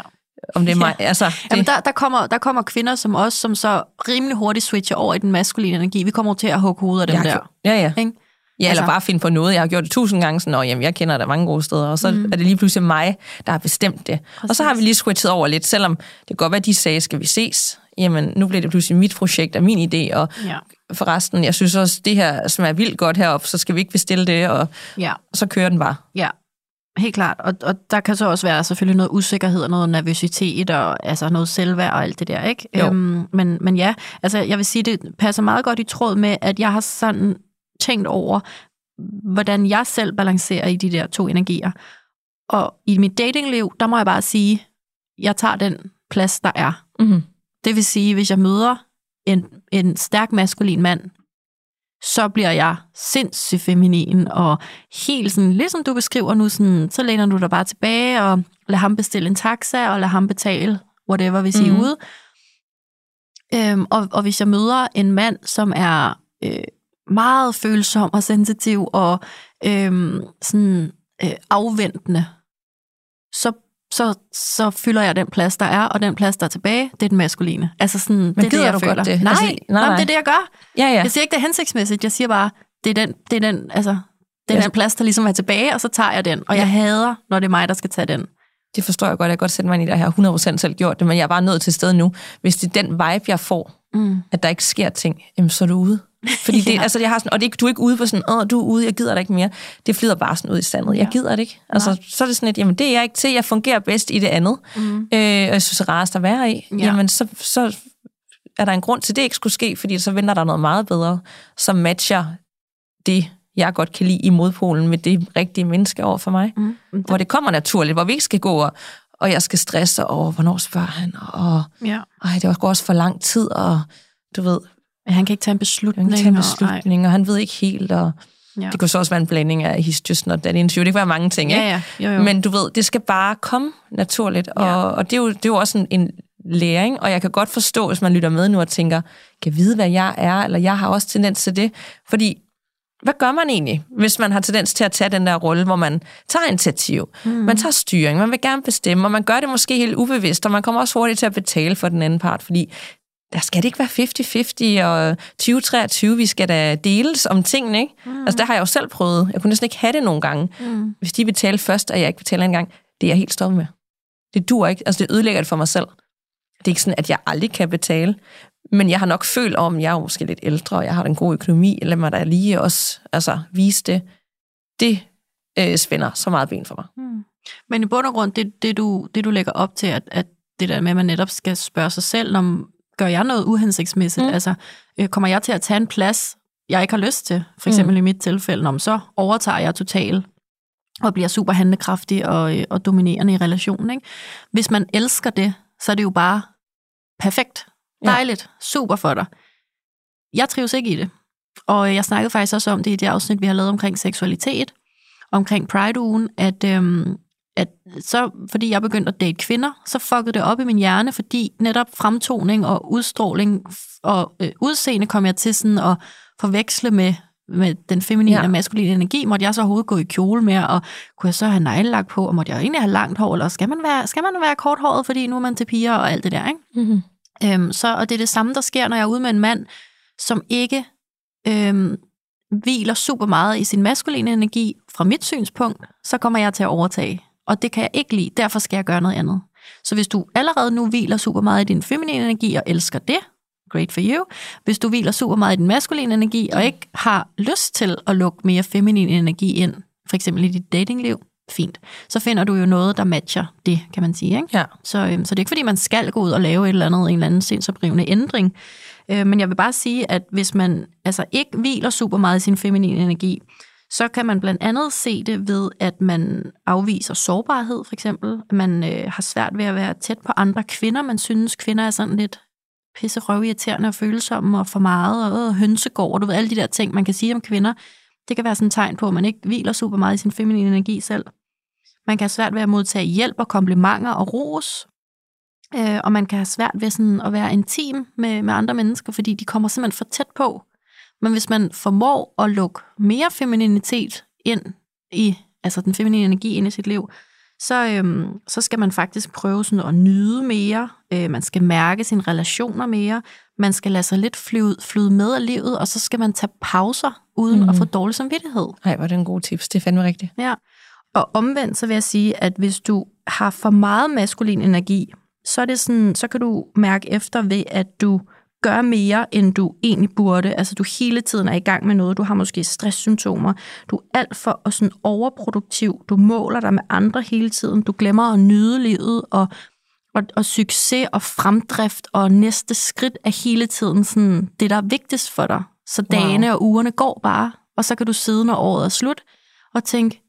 Om det er Ja. mig, altså, det, Jamen, der, der, kommer, der kommer kvinder som os, som så rimelig hurtigt switcher over i den maskuline energi. Vi kommer til at hugge hovedet af dem jeg der. gjort- Ja, ja. Ikke? Ja, eller Altså- bare finde på noget. Jeg har gjort det tusind gange, sådan, "Nå, jamen, jeg kender der mange gode steder, og så mm. er det lige pludselig mig, der har bestemt det. Præcis. Og så har vi lige switchet over lidt, selvom det kan godt være, de sagde, skal vi ses? Jamen, nu bliver det pludselig mit projekt og min idé, og Ja. Forresten, jeg synes også, det her smager vildt godt heroppe, så skal vi ikke bestille det, og, Ja. og så kører den bare. Ja, helt klart. Og, og der kan så også være selvfølgelig noget usikkerhed og noget nervøsitet og altså noget selvværd og alt det der, ikke? Jo. Øhm, men, men ja, altså jeg vil sige, det passer meget godt i tråd med, at jeg har sådan tænkt over, hvordan jeg selv balancerer i de der to energier. Og i mit datingliv, der må jeg bare sige, jeg tager den plads, der er. Mm-hmm. Det vil sige, hvis jeg møder en, en stærk maskulin mand, så bliver jeg sindssygt feminin, og helt sådan, lidt som du beskriver nu, sådan, så læner du dig bare tilbage, og lad ham bestille en taxa, og lad ham betale, whatever, hvis I er Mhm. ude. Øhm, og, og hvis jeg møder en mand, som er øh, meget følsom og sensitiv, og øh, sådan øh, afventende, så, så, så fylder jeg den plads, der er, og den plads, der er tilbage, det er den maskuline. Altså sådan, det er det, jeg du føler. godt det? Nej, Altså, nej, nej, nej. det er det, jeg gør. Ja, ja. Jeg siger ikke, det er hensigtsmæssigt. Jeg siger bare, det er den, det er den, altså, det er Jeg- den plads, der ligesom er tilbage, og så tager jeg den. Og jeg hader, når det er mig, der skal tage den. Det forstår jeg godt. Jeg kan godt sætte mig ind i det. Har 100% selv gjort det, men jeg er bare nødt til sted nu. Hvis det er den vibe, jeg får, Mm. at der ikke sker ting, jamen, så er du ude. Fordi *laughs* det, Ja. altså, jeg har sådan, og det, du er ikke ude på sådan, åh, du er ude, jeg gider dig ikke mere. Det flyder bare sådan ud i sandet. Jeg gider det ikke. Altså, Nej. så er det sådan lidt, jamen det er jeg ikke til, jeg fungerer bedst i det andet. Mm. Øh, og jeg synes, det er rarest at være i. Ja. Jamen, så, så er der en grund til, at det ikke skulle ske, fordi så venter der noget meget bedre, som matcher det, jeg godt kan lide i modpolen med det rigtige menneske over for mig. Mm. Hvor det kommer naturligt, hvor vi ikke skal gå og, og jeg skal stresse over, hvornår spørger han, og Ja. ej, det går også for lang tid, og du ved, Han kan ikke tage en han beslutning. kan tage en og- beslutning, og han ved ikke helt, og Ja. det kunne så også være en blanding af he's just not that into you. Det kan være mange ting, Ja, ikke? ja. Jo, jo. Men du ved, det skal bare komme naturligt, og, Ja. og det, er jo, det er jo også en, en læring, og jeg kan godt forstå, hvis man lytter med nu og tænker, kan jeg vide, hvad jeg er, eller jeg har også tendens til det, fordi hvad gør man egentlig, hvis man har tendens til at tage den der rolle, hvor man tager initiativ, mm. man tager styring, man vil gerne bestemme, og man gør det måske helt ubevidst, og man kommer også hurtigt til at betale for den anden part, fordi der skal det ikke være 50-50, og 2023, vi skal da deles om tingene, ikke? Mm. Altså, der har jeg jo selv prøvet. Jeg kunne næsten ikke have det nogle gange. Mm. Hvis de betaler først, og jeg ikke betaler en gang, det er jeg helt stoppet med. Det dur ikke. Altså, det ødelægger det for mig selv. Det er ikke sådan, at jeg aldrig kan betale. Men jeg har nok følt om, jeg er måske lidt ældre, og jeg har en god økonomi, lad mig da lige også altså, vise det. Det øh, spænder så meget ben for mig. Mm. Men i bund og grund, det, det, du, det du lægger op til, at, at det der med, at man netop skal spørge sig selv, om gør jeg noget uhensigtsmæssigt? Mm. Mm. Altså, øh, kommer jeg til at tage en plads, jeg ikke har lyst til? For eksempel mm. i mit tilfælde, om så overtager jeg totalt og bliver super handlekraftig og, øh, og dominerende i relationen. Ikke? Hvis man elsker det, så er det jo bare perfekt. Ja. Dejligt. Super for dig. Jeg trives ikke i det. Og jeg snakkede faktisk også om det i det afsnit, vi har lavet omkring seksualitet, omkring Pride-ugen, at, øhm, at så, fordi jeg begyndte at date kvinder, så fuckede det op i min hjerne, fordi netop fremtoning og udstråling og øh, udseende kom jeg til sådan at forveksle med, med den feminine Ja. og maskuline energi. Måtte jeg så overhovedet gå i kjole med, og kunne jeg så have neglelak på, og måtte jeg egentlig have langt hår, eller skal man være, skal man være korthåret, fordi nu er man til piger og alt det der, ikke? Mm-hmm. Øhm, så, og det er det samme, der sker, når jeg er ude med en mand, som ikke øhm, hviler super meget i sin maskuline energi. Fra mit synspunkt, så kommer jeg til at overtage. Og det kan jeg ikke lide, derfor skal jeg gøre noget andet. Så hvis du allerede nu hviler super meget i din feminine energi og elsker det, great for you. Hvis du hviler super meget i din maskuline energi og ikke har lyst til at lukke mere feminin energi ind, for eksempel i dit datingliv, fint. Så finder du jo noget, der matcher det, kan man sige. Ikke? Ja. Så, øhm, så det er ikke, fordi man skal gå ud og lave et eller andet, en eller anden sindsoprivende ændring. Øh, men jeg vil bare sige, at hvis man altså ikke hviler super meget i sin feminine energi, så kan man blandt andet se det ved, at man afviser sårbarhed, for eksempel. At man øh, har svært ved at være tæt på andre kvinder. Man synes, kvinder er sådan lidt pisse røvirriterende og følsomme og for meget, og øh, hønsegård, du ved, alle de der ting, man kan sige om kvinder. Det kan være sådan et tegn på, at man ikke hviler super meget i sin feminine energi selv. Man kan have svært ved at modtage hjælp og komplimenter og ros. Øh, og man kan have svært ved sådan at være intim med, med andre mennesker, fordi de kommer simpelthen for tæt på. Men hvis man formår at lukke mere femininitet ind i, altså den feminine energi ind i sit liv, så, øhm, så skal man faktisk prøve sådan at nyde mere. Øh, man skal mærke sine relationer mere. Man skal lade sig lidt flyde, flyde med af livet, og så skal man tage pauser, uden mm. at få dårlig samvittighed. Nej, var det en god tips. Det er fandme rigtigt. Ja. Og omvendt, så vil jeg sige, at hvis du har for meget maskulin energi, så, er det sådan, så kan du mærke efter ved, at du gør mere, end du egentlig burde. Altså, du hele tiden er i gang med noget. Du har måske stresssymptomer. Du er alt for sådan overproduktiv. Du måler dig med andre hele tiden. Du glemmer at nyde livet, og, og, og succes og fremdrift og næste skridt er hele tiden sådan det, der er vigtigst for dig. Så dagene wow. og ugerne går bare, og så kan du sidde, når året er slut, og tænke,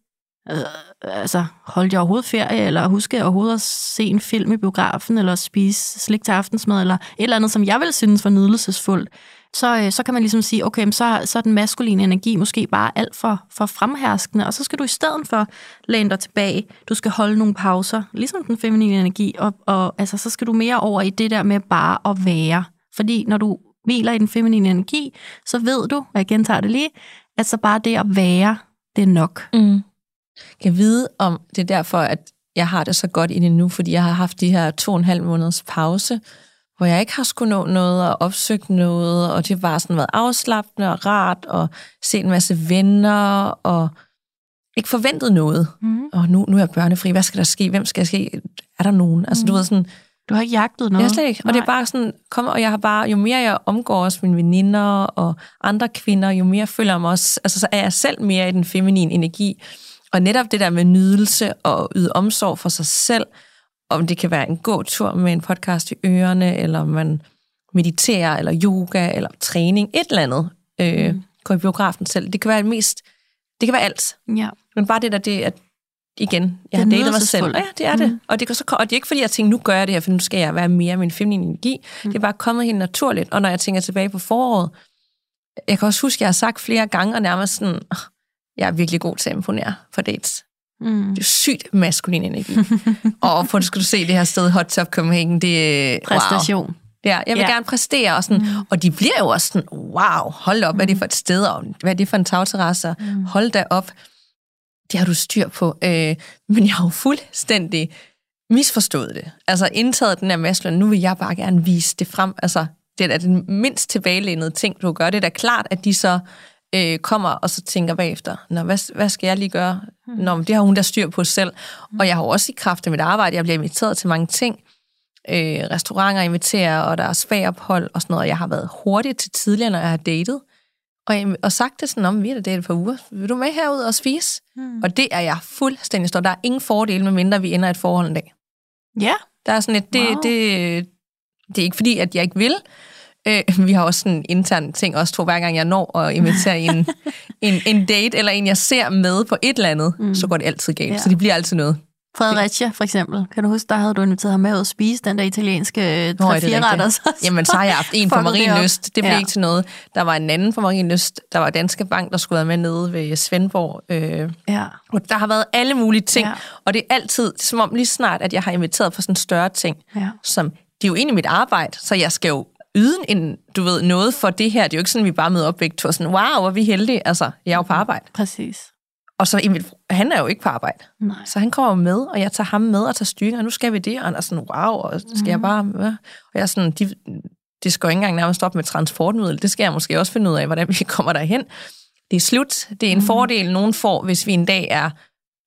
øh, altså, holdt jeg overhovedet ferie, eller husker jeg overhovedet at se en film i biografen, eller spise slik til aftensmad, eller et eller andet, som jeg vil synes var nydelsesfuldt, så, øh, så kan man ligesom sige, okay, så, så er den maskuline energi måske bare alt for, for fremherskende, og så skal du i stedet for læne dig tilbage. Du skal holde nogle pauser, ligesom den feminine energi, og, og altså, så skal du mere over i det der med bare at være. Fordi når du hviler i den feminine energi, så ved du, og jeg gentager det lige, at så bare det at være, det er nok. Mm kan vide, om det er derfor, at jeg har det så godt i det nu, fordi jeg har haft de her to og en halv måneders pause, hvor jeg ikke har skulle nå noget og opsøgt noget, og det var sådan været afslappende og rart, og se en masse venner, og ikke forventet noget. Mm. Og nu, nu er jeg børnefri, hvad skal der ske? Hvem skal jeg ske? Er der nogen? Altså, mm. du ved sådan... Du har ikke jagtet noget? Jeg slet ikke. Nej. Og det er bare sådan, kom, og jeg har bare, jo mere jeg omgår også mine veninder og andre kvinder, jo mere føler jeg mig også, altså så er jeg selv mere i den feminine energi. Og netop det der med nydelse og yde omsorg for sig selv, om det kan være en god tur med en podcast i ørerne, eller man mediterer, eller yoga, eller træning, et eller andet. Øh, mm. Gå i biografen selv. Det kan være mest, det kan være alt. Ja. Men bare det der, det at igen, jeg har datet mig selv. Ja, det er det. Mm. Og, det, kan så, og det er ikke fordi, jeg tænker, nu gør jeg det her, for nu skal jeg være mere min feminine energi. Mm. Det er bare kommet helt naturligt. Og når jeg tænker tilbage på foråret, jeg kan også huske, jeg har sagt flere gange, og nærmest sådan, jeg er virkelig god til at imponere på dates. Mm. Det er sygt maskulin energi. og for skulle se det her sted, Hot Top Copenhagen, det er... Præstation. Wow. Ja, jeg vil ja. gerne præstere, og, sådan, mm. og de bliver jo også sådan, wow, hold op, mm. hvad er det for et sted, og hvad er det for en tagterrasse, mm. hold da op. Det har du styr på. Øh, men jeg har jo fuldstændig misforstået det. Altså indtaget den her maskulin, nu vil jeg bare gerne vise det frem. Altså, det er den mindst tilbagelænede ting, du gør. Det er da klart, at de så øh, kommer og så tænker bagefter, Nå, hvad, hvad skal jeg lige gøre? Hmm. Nå, det har hun der styr på selv. Hmm. Og jeg har også i kraft af mit arbejde, jeg bliver inviteret til mange ting. Øh, restauranter inviterer, og der er spagophold og sådan noget. Jeg har været hurtigt til tidligere, når jeg har datet. Og, og sagt det sådan om, vi har datet et par uger. Vil du med herud og spise? Hmm. Og det er jeg fuldstændig stor. Der er ingen fordele, medmindre vi ender et forhold en dag. Ja. Der er sådan et, det, wow. det, det er ikke fordi, at jeg ikke vil, Øh, vi har også sådan en intern ting, også to hver gang jeg når at invitere en, *laughs* en, en date, eller en, jeg ser med på et eller andet, mm. så går det altid galt. Ja. Så det bliver altid noget. Fredericia, for eksempel. Kan du huske, der havde du inviteret ham med at spise den der italienske 3-4 retter? Så, Jamen, så har jeg haft en på Marienlyst. Det blev ja. ikke til noget. Der var en anden på Marienlyst. Der var Danske Bank, der skulle være med nede ved Svendborg. Øh, ja. Og der har været alle mulige ting. Ja. Og det er altid, det er som om lige snart, at jeg har inviteret på sådan større ting, ja. som det er jo egentlig mit arbejde, så jeg skal jo yde en, du ved, noget for det her. Det er jo ikke sådan, vi bare møder op begge to sådan, wow, hvor er vi heldige. Altså, jeg er jo på arbejde. Præcis. Og så Emil, han er jo ikke på arbejde. Nej. Så han kommer med, og jeg tager ham med og tager styring, og nu skal vi det. Og han er sådan, wow, og skal mm. jeg mhm. bare... Ja. Og jeg er sådan, de, det skal jo ikke engang nærmest op med transportmiddel. Det skal jeg måske også finde ud af, hvordan *laughs* vi kommer derhen. Det er slut. Det er en mm. fordel, nogen får, hvis vi en dag er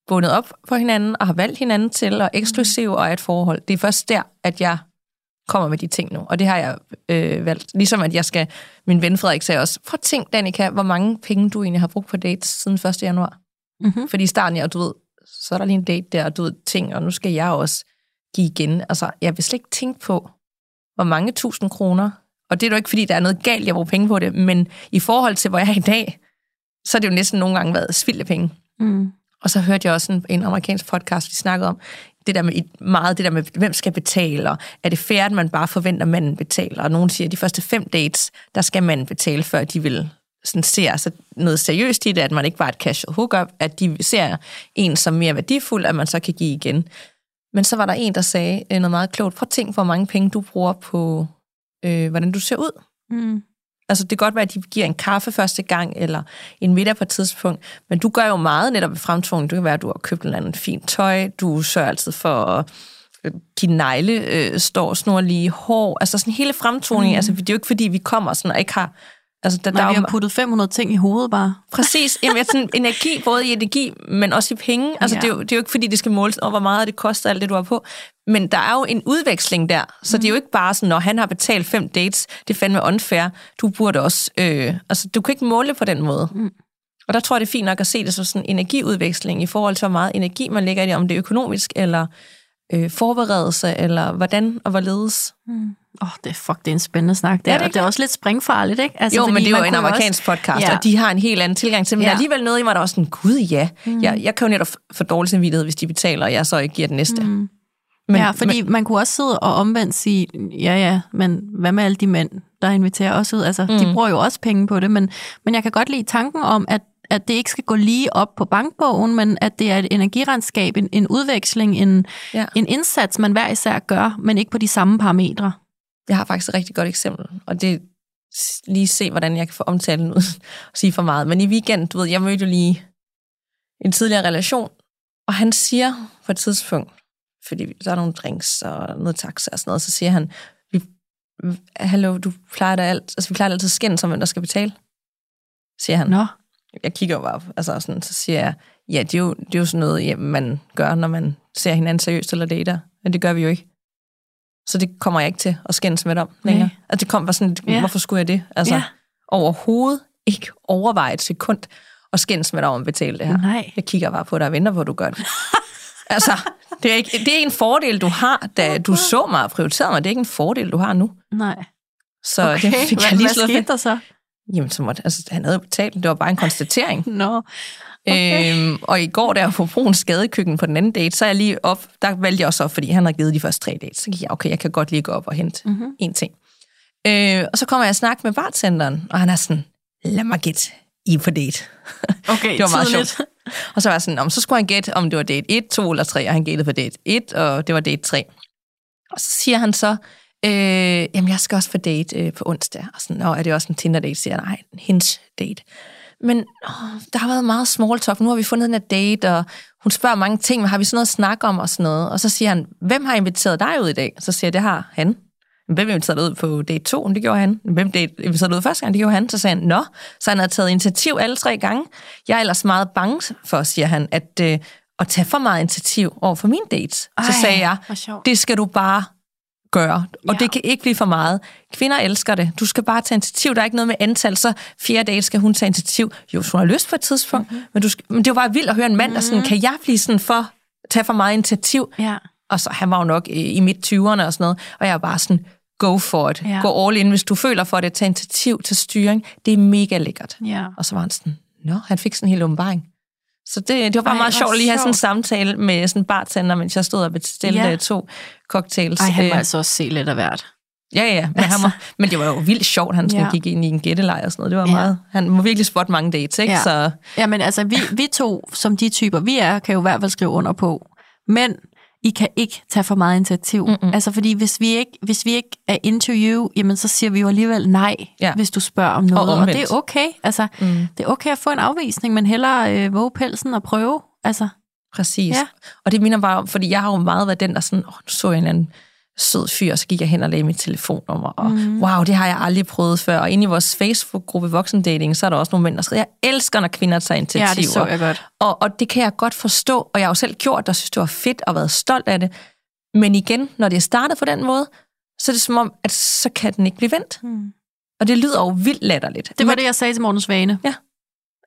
bundet op på hinanden, og har valgt hinanden til, og eksklusiv, og er et forhold. Det er først der, at jeg kommer med de ting nu. Og det har jeg øh, valgt. Ligesom at jeg skal, min ven Frederik sagde også, prøv tænk, Danika, hvor mange penge du egentlig har brugt på dates siden 1. januar. Mm-hmm. Fordi i starten, ja, du ved, så er der lige en date der, og du ved, ting, og nu skal jeg også give igen. Altså, jeg vil slet ikke tænke på, hvor mange tusind kroner, og det er jo ikke, fordi der er noget galt, jeg bruger penge på det, men i forhold til, hvor jeg er i dag, så er det jo næsten nogle gange været spildte penge. Mm. Og så hørte jeg også en, en amerikansk podcast, vi snakkede om, det der med, meget det der med, hvem skal betale, og er det fair, at man bare forventer, at manden betaler? Og nogen siger, at de første fem dates, der skal manden betale, før de vil sådan ser altså noget seriøst i det, at man ikke bare er et casual hookup, at de ser en som mere værdifuld, at man så kan give igen. Men så var der en, der sagde øh, noget meget klogt. Prøv at tænk, hvor mange penge du bruger på, øh, hvordan du ser ud. Mm. Altså, det kan godt være, at de giver en kaffe første gang, eller en middag på et tidspunkt, men du gør jo meget netop ved fremtoning. Det kan være, at du har købt en eller anden fint tøj, du sørger altid for, at dine negle øh, står snor lige hår, altså sådan hele fremtoning, mm. altså det er jo ikke, fordi vi kommer sådan og ikke har Altså, der, Nej, der vi har puttet 500 ting i hovedet bare. Præcis. Jamen, sådan, energi, både i energi, men også i penge. *laughs* Altså, ja. det, er jo, det er jo ikke, fordi det skal måles over, hvor meget det koster, alt det, du har på. Men der er jo en udveksling der. Så mm. det er jo ikke bare sådan, når han har betalt fem dates, det er fandme unfair. Du burde også... Øh, altså, du kan ikke måle på den måde. Mm. Og der tror jeg, det er fint nok at se det som sådan en energiudveksling i forhold til, hvor meget energi man lægger i det, om det er økonomisk, eller øh, forberedelse, eller hvordan og hvorledes. Mm. Åh, oh, det, fuck, det er en spændende snak. Det, er, det, det er også lidt springfarligt, ikke? Altså, jo, men det er jo en amerikansk også... podcast, ja. og de har en helt anden tilgang til, men ja. er alligevel noget i mig, der er også sådan, gud ja, mm. jeg, jeg kan jo netop få dårlig samvittighed, hvis de betaler, og jeg så ikke giver den næste. Mm. Men, ja, fordi men, man kunne også sidde og omvendt sige, ja ja, men hvad med alle de mænd, der inviterer os ud? Altså, mm. de bruger jo også penge på det, men, men jeg kan godt lide tanken om, at at det ikke skal gå lige op på bankbogen, men at det er et energiregnskab, en, en udveksling, en, ja. en indsats, man hver især gør, men ikke på de samme parametre. Jeg har faktisk et rigtig godt eksempel, og det lige se, hvordan jeg kan få omtalen ud *laughs* og sige for meget. Men i weekend, du ved, jeg mødte jo lige en tidligere relation, og han siger på et tidspunkt, fordi der er nogle drinks og noget taxa og sådan noget, så siger han, vi, hallo, du plejer da alt, altså vi plejer altid at skændes om, hvem der skal betale, siger han. Nå. Jeg kigger jo bare, altså sådan, så siger jeg, ja, det er jo, det er jo sådan noget, ja, man gør, når man ser hinanden seriøst eller dater, men det gør vi jo ikke. Så det kommer jeg ikke til at skændes med om længere. Okay. Altså det kom bare sådan, ja. hvorfor skulle jeg det? Altså ja. overhovedet ikke overveje et sekund og skændes med dig om at betale det her. Nej. Jeg kigger bare på dig og venter på, at du gør det. *laughs* altså, det er, ikke, det er en fordel, du har, da du så mig og prioriterede mig. Det er ikke en fordel, du har nu. Nej. Så okay. det fik jeg lige hvad skete der så? Jamen, så måtte, altså, han havde betalt, det var bare en konstatering. Nå. Okay. Øhm, og i går der på Bruns skadekøkken på den anden date, så er jeg lige op, der valgte jeg også op, fordi han har givet de første tre dates. Så gik jeg, okay, jeg kan godt lige gå op og hente mm-hmm. en ting. Øh, og så kommer jeg og snakke med bartenderen, og han er sådan, lad mig gætte, I på date. *laughs* Okay, det var meget tidligt. sjovt. Og så var jeg sådan, om, så skulle han gætte, om det var date 1, 2 eller 3, og han gættede på date 1, og det var date 3. Og så siger han så, øh, jamen jeg skal også på date øh, på onsdag. Og sådan, Nå, er det også en Tinder-date? Siger jeg, nej, en hinge-date. Men åh, der har været meget small talk. Nu har vi fundet en date, og hun spørger mange ting, men har vi sådan noget at snakke om og sådan noget? Og så siger han, hvem har inviteret dig ud i dag? Så siger jeg, det har han. Hvem inviterede dig ud på date 2? Det gjorde han. Hvem date inviterede dig ud første gang? Det gjorde han. Så sagde han, nå. Så han har taget initiativ alle tre gange. Jeg er ellers meget bange for, siger han, at, øh, at tage for meget initiativ over for mine dates. Ej, så sagde jeg, det skal du bare gøre. Og ja. det kan ikke blive for meget. Kvinder elsker det. Du skal bare tage initiativ. Der er ikke noget med antal, så fjerde dage skal hun tage initiativ. Jo, hun har lyst på et tidspunkt, mm-hmm. men, du skal, men det var bare vildt at høre en mand, mm-hmm. der sådan, mhm. kan jeg blive sådan for, tage for meget initiativ? Ja. Og så, han var jo nok i, i midt 20'erne og sådan noget, og jeg var bare sådan, go for it. Ja. Gå all in, hvis du føler for det. Tag initiativ til styring. Det er mega lækkert. Ja. Og så var han sådan, nå, han fik sådan en hel åbenbaring. Så det, det var bare Ej, meget sjovt lige at have sådan en samtale med sådan en bartender, mens jeg stod og bestilte ja. to cocktails. Ej, han må øh, altså også se lidt af hvert. Ja, ja, men, altså. han var, men det var jo vildt sjovt, han ja. gik ind i en gættelej og sådan noget. Det var ja. meget, han må virkelig spotte mange dates, ikke? Ja. Så... ja, men altså, vi, vi to, som de typer, vi er, kan jo i hvert fald skrive under på. Men i kan ikke tage for meget initiativ. Mm-mm. Altså, fordi hvis vi, ikke, hvis vi ikke er into you, jamen, så siger vi jo alligevel nej, ja. hvis du spørger om noget. Og, og det er okay. Altså, mm. det er okay at få en afvisning, men hellere øh, våge pelsen og prøve. Altså. Præcis. Ja. Og det minder bare om, fordi jeg har jo meget været den, der sådan, åh, nu så jeg en anden sød fyr, og så gik jeg hen og lagde mit telefonnummer, og mm. wow, det har jeg aldrig prøvet før. Og inde i vores Facebook-gruppe Voksendating, så er der også nogle mænd, der skriver, jeg elsker, når kvinder tager initiativer. Ja, det så jeg godt. Og, og det kan jeg godt forstå, og jeg har jo selv gjort det, og synes, det var fedt, og været stolt af det. Men igen, når det er startet på den måde, så er det som om, at så kan den ikke blive vendt. Mm. Og det lyder jo vildt latterligt. Det var det, jeg sagde til Morgens Vane. Ja.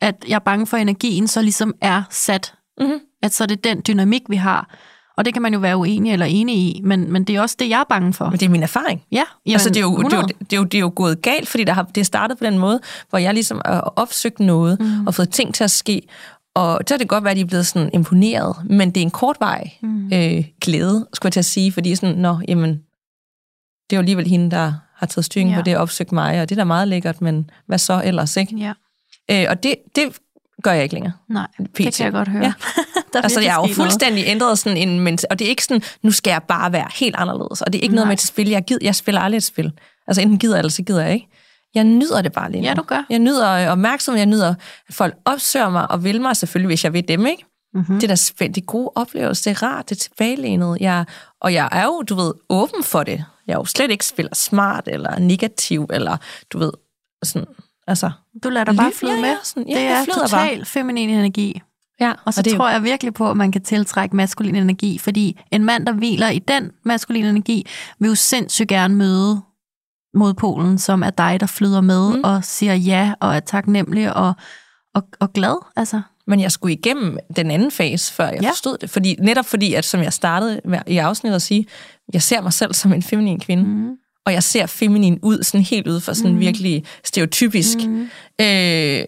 At jeg er bange for, at energien så ligesom er sat. Mm-hmm. At så er det den dynamik, vi har. Og det kan man jo være uenig eller enig i, men, men det er også det, jeg er bange for. Men det er min erfaring. Ja, jamen, altså, det, er jo, det, er jo, 100. det, er jo, det er jo gået galt, fordi der har, det er startet på den måde, hvor jeg ligesom har opsøgt noget mm. og fået ting til at ske. Og så har det godt være, at de er blevet sådan imponeret, men det er en kort vej mm. øh, glæde, skulle jeg til at sige, fordi sådan, nå, jamen, det er jo alligevel hende, der har taget styring Ja. på det og opsøgt mig, og det er da meget lækkert, men hvad så ellers, ikke? Ja, Øh, og det, det gør jeg ikke længere. nej, det PT. kan jeg godt høre. Ja. *laughs* Der er Altså, jeg har jo sket noget. fuldstændig ændret sådan en... Men, og det er ikke sådan, nu skal jeg bare være helt anderledes. Og det er ikke Nej. noget med til spil. Jeg, gider, jeg spiller aldrig et spil. Altså, enten gider jeg, eller så gider jeg ikke. Jeg nyder det bare lige nu. Ja, du gør. Jeg nyder øh, opmærksomhed, jeg nyder, at folk opsøger mig og vil mig, selvfølgelig, hvis jeg vil dem, ikke? Mm-hmm. Det er da spændt, det er gode oplevelser, det er rart, det er tilbagelænet. Jeg, og jeg er jo, du ved, åben for det. Jeg er jo slet ikke spiller smart eller negativ, eller du ved, sådan, altså... Du lader dig bare flyde ja, med. ja, sådan, ja, det er total feminin energi. Ja, Og så det er jo- tror jeg virkelig på, at man kan tiltrække maskulin energi, fordi en mand, der hviler i den maskuline energi, vil jo sindssygt gerne møde modpolen, som er dig, der flyder med Mm. og siger ja og er taknemmelig og, og, og glad. Altså, Men jeg skulle igennem den anden fase, før jeg ja. Forstod det. Fordi, netop fordi, at som jeg startede i afsnittet at sige, jeg ser mig selv som en feminin kvinde. Mm. Mm. Og jeg ser feminin ud, sådan helt ud for sådan mm. virkelig stereotypisk. Mm. Øh,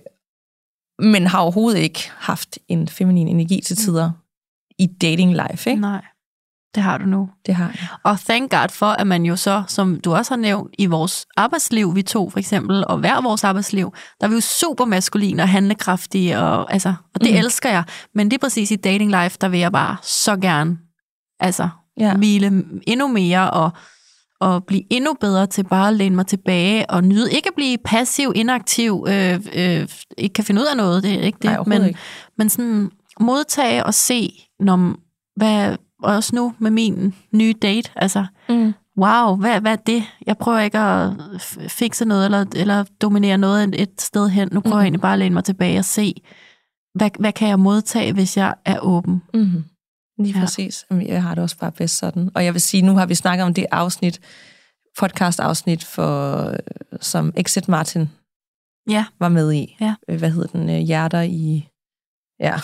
men har overhovedet ikke haft en feminin energi til tider i dating life, ikke? nej, det har du nu. Det har jeg. Og thank God for, at man jo så, som du også har nævnt, i vores arbejdsliv, vi to for eksempel, og hver vores arbejdsliv, der er vi jo super maskuline og handlekraftige, og, altså, og det mm. elsker jeg. Men det er præcis i dating life, der vil jeg bare så gerne altså, ja. hvile endnu mere, og, og blive endnu bedre til bare at læne mig tilbage, og nyde ikke at blive passiv, inaktiv, øh, øh, ikke kan finde ud af noget, det er ikke det, Nej, men, ikke. men sådan modtage og se, når, hvad, også nu med min nye date, altså, Mm. wow, hvad, hvad er det? Jeg prøver ikke at fikse noget, eller, eller dominere noget et- sted hen. Nu prøver Mhm. jeg egentlig bare at læne mig tilbage og se, hvad, hvad kan jeg modtage, hvis jeg er åben? Mm-hmm. Lige Ja. præcis. Jeg har det også bare bedst sådan. Og jeg vil sige, nu har vi snakket om det afsnit, podcast-afsnit, for, som Exit Martin Ja, var med i. Ja. Øh, Hvad hedder den? Øh, Hjerter i... Ja.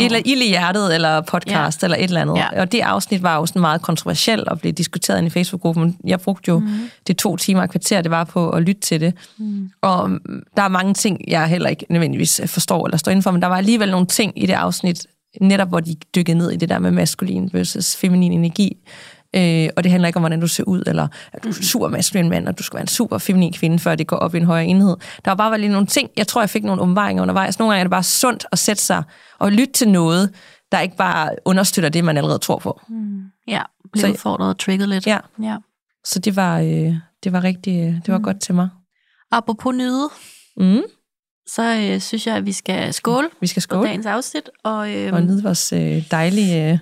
Eller ild i hjertet, eller podcast, ja. eller et eller andet. Ja. Og det afsnit var jo sådan meget kontroversielt og blev diskuteret i Facebook-gruppen. Jeg brugte jo mm. det to timer og kvarter, det var på at lytte til det. Mm. Og der er mange ting, jeg heller ikke nødvendigvis forstår eller står indenfor, men der var alligevel nogle ting i det afsnit, netop hvor de dykkede ned i det der med maskulin versus feminin energi. Øh, og det handler ikke om, hvordan du ser ud, eller at du er super maskulin mand, og du skal være en super feminin kvinde, før det går op i en højere enhed. Der var bare lige nogle ting, jeg tror, jeg fik nogle omvejninger undervejs. Nogle gange er det bare sundt at sætte sig og lytte til noget, der ikke bare understøtter det, man allerede tror på. ja, blev Så- udfordret og trigget lidt. Ja. ja. Så det var, øh, det var rigtig, øh, det var mm. godt til mig. Apropos nyde, Mm. Så øh, synes jeg, at vi skal skåle Vi skal på skåle dagens afsnit. Og, øh, og nyde vores øh, dejlige øh,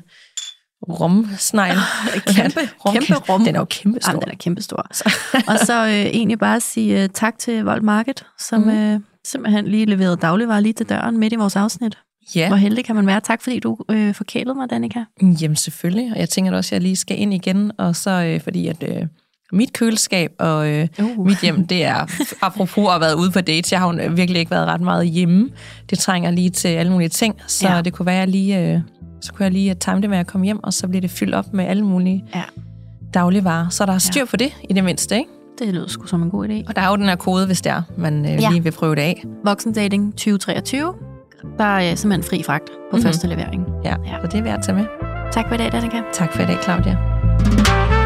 romsnegl. *laughs* kæmpe, kæmpe rom. Den er jo kæmpe stor. Jamen, den er kæmpestor. *laughs* og så øh, egentlig bare sige øh, tak til Vold Market, som mm. øh, simpelthen lige leverede dagligvarer lige til døren midt i vores afsnit. Ja, Hvor heldig kan man være. Tak fordi du øh, forkælede mig, Danika. jamen selvfølgelig. Og jeg tænker også, at jeg lige skal ind igen. Og så øh, fordi, at øh, mit køleskab og øh, Uh. mit hjem, det er, apropos at have været ude på dates, jeg har jo virkelig ikke været ret meget hjemme. Det trænger lige til alle mulige ting. Så Ja. det kunne være, at jeg lige, øh, så kunne jeg lige time det med at komme hjem, og så bliver det fyldt op med alle mulige Ja. dagligvarer. Så der er styr på det, i det mindste, ikke? Det lyder sgu som en god idé. Og der er jo den her kode, hvis det er, man øh, Ja. lige vil prøve det af. Voksendating 2023. Der er øh, simpelthen fri fragt på Mhm. mm-hmm. første levering. Ja, Ja. så det er værd at tage med. Tak for i dag, Danika. Tak for i dag, Claudia.